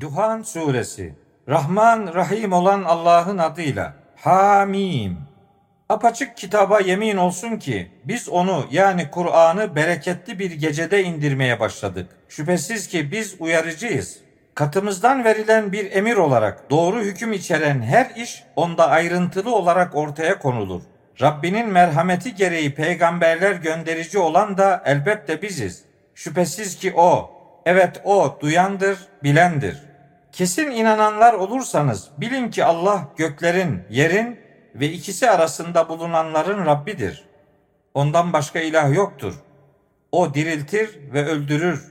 Duhan Suresi Rahman Rahim olan Allah'ın adıyla Hamim Apaçık kitaba yemin olsun ki biz onu yani Kur'an'ı bereketli bir gecede indirmeye başladık. Şüphesiz ki biz uyarıcıyız. Katımızdan verilen bir emir olarak doğru hüküm içeren her iş onda ayrıntılı olarak ortaya konulur. Rabbinin merhameti gereği peygamberler gönderici olan da elbette biziz. Şüphesiz ki o, evet o duyandır, bilendir. Kesin inananlar olursanız bilin ki Allah göklerin, yerin ve ikisi arasında bulunanların Rabbidir. Ondan başka ilah yoktur. O diriltir ve öldürür.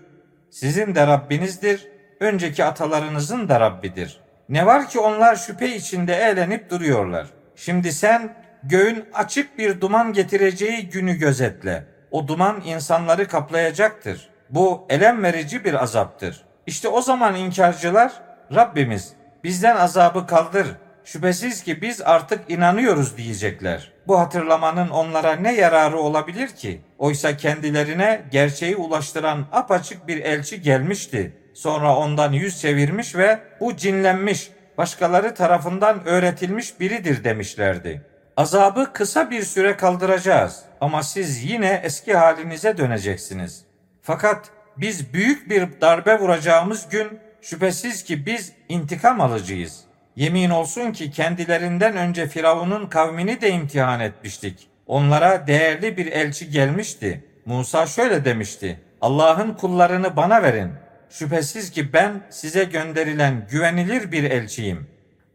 Sizin de Rabbinizdir, önceki atalarınızın da Rabbidir. Ne var ki onlar şüphe içinde eğlenip duruyorlar. Şimdi sen göğün açık bir duman getireceği günü gözetle. O duman insanları kaplayacaktır. Bu elem verici bir azaptır. İşte o zaman inkarcılar Rabbimiz bizden azabı kaldır. Şüphesiz ki biz artık inanıyoruz diyecekler. Bu hatırlamanın onlara ne yararı olabilir ki? Oysa kendilerine gerçeği ulaştıran apaçık bir elçi gelmişti. Sonra ondan yüz çevirmiş ve bu cinlenmiş, başkaları tarafından öğretilmiş biridir demişlerdi. Azabı kısa bir süre kaldıracağız ama siz yine eski halinize döneceksiniz. Fakat biz büyük bir darbe vuracağımız gün şüphesiz ki biz intikam alıcıyız. Yemin olsun ki kendilerinden önce Firavun'un kavmini de imtihan etmiştik. Onlara değerli bir elçi gelmişti. Musa şöyle demişti. Allah'ın kullarını bana verin. Şüphesiz ki ben size gönderilen güvenilir bir elçiyim.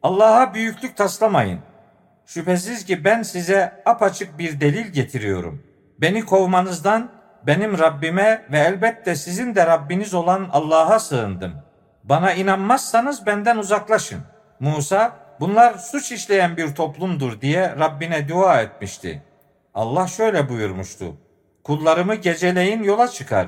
Allah'a büyüklük taslamayın. Şüphesiz ki ben size apaçık bir delil getiriyorum. Beni kovmanızdan benim Rabbime ve elbette sizin de Rabbiniz olan Allah'a sığındım. Bana inanmazsanız benden uzaklaşın. Musa bunlar suç işleyen bir toplumdur diye Rabbine dua etmişti. Allah şöyle buyurmuştu. Kullarımı geceleyin yola çıkar.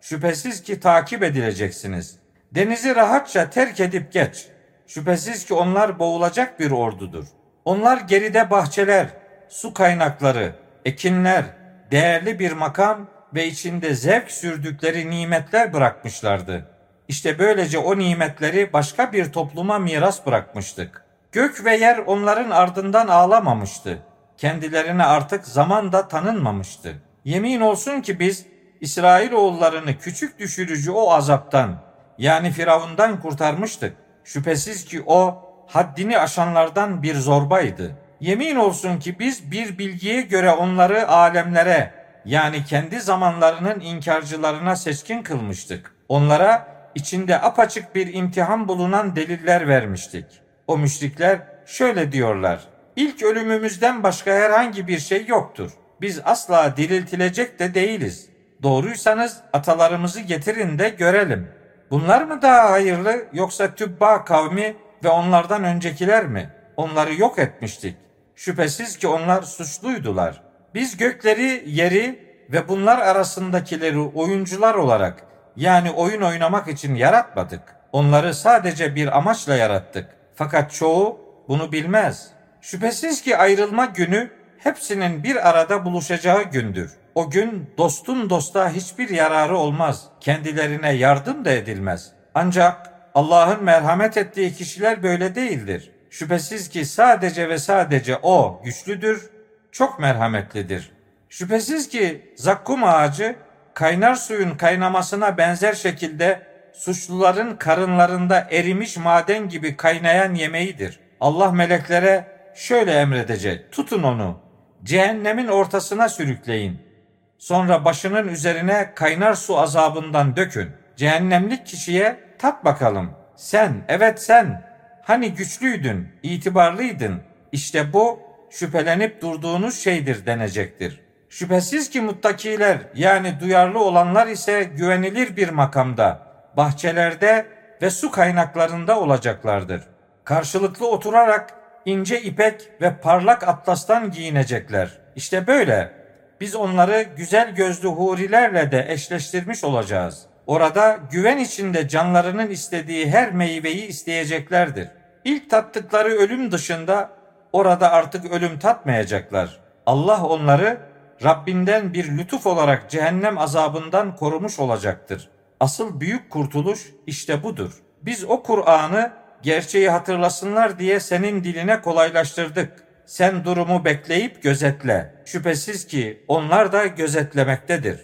Şüphesiz ki takip edileceksiniz. Denizi rahatça terk edip geç. Şüphesiz ki onlar boğulacak bir ordudur. Onlar geride bahçeler, su kaynakları, ekinler, değerli bir makam ve içinde zevk sürdükleri nimetler bırakmışlardı. İşte böylece o nimetleri başka bir topluma miras bırakmıştık. Gök ve yer onların ardından ağlamamıştı. Kendilerine artık zaman da tanınmamıştı. Yemin olsun ki biz İsrail oğullarını küçük düşürücü o azaptan yani Firavundan kurtarmıştık. Şüphesiz ki o haddini aşanlardan bir zorbaydı. Yemin olsun ki biz bir bilgiye göre onları alemlere yani kendi zamanlarının inkarcılarına seçkin kılmıştık. Onlara içinde apaçık bir imtihan bulunan deliller vermiştik. O müşrikler şöyle diyorlar. İlk ölümümüzden başka herhangi bir şey yoktur. Biz asla diriltilecek de değiliz. Doğruysanız atalarımızı getirin de görelim. Bunlar mı daha hayırlı yoksa Tübba kavmi ve onlardan öncekiler mi? Onları yok etmiştik. Şüphesiz ki onlar suçluydular. Biz gökleri, yeri ve bunlar arasındakileri oyuncular olarak yani oyun oynamak için yaratmadık. Onları sadece bir amaçla yarattık. Fakat çoğu bunu bilmez. Şüphesiz ki ayrılma günü hepsinin bir arada buluşacağı gündür. O gün dostun dosta hiçbir yararı olmaz. Kendilerine yardım da edilmez. Ancak Allah'ın merhamet ettiği kişiler böyle değildir. Şüphesiz ki sadece ve sadece O güçlüdür, çok merhametlidir. Şüphesiz ki zakkum ağacı kaynar suyun kaynamasına benzer şekilde suçluların karınlarında erimiş maden gibi kaynayan yemeğidir. Allah meleklere şöyle emredecek. Tutun onu. Cehennemin ortasına sürükleyin. Sonra başının üzerine kaynar su azabından dökün. Cehennemlik kişiye tat bakalım. Sen, evet sen. Hani güçlüydün, itibarlıydın. İşte bu şüphelenip durduğunuz şeydir denecektir. Şüphesiz ki muttakiler yani duyarlı olanlar ise güvenilir bir makamda, bahçelerde ve su kaynaklarında olacaklardır. Karşılıklı oturarak ince ipek ve parlak atlastan giyinecekler. İşte böyle. Biz onları güzel gözlü hurilerle de eşleştirmiş olacağız. Orada güven içinde canlarının istediği her meyveyi isteyeceklerdir. İlk tattıkları ölüm dışında orada artık ölüm tatmayacaklar. Allah onları Rabbinden bir lütuf olarak cehennem azabından korumuş olacaktır. Asıl büyük kurtuluş işte budur. Biz o Kur'an'ı gerçeği hatırlasınlar diye senin diline kolaylaştırdık. Sen durumu bekleyip gözetle. Şüphesiz ki onlar da gözetlemektedir.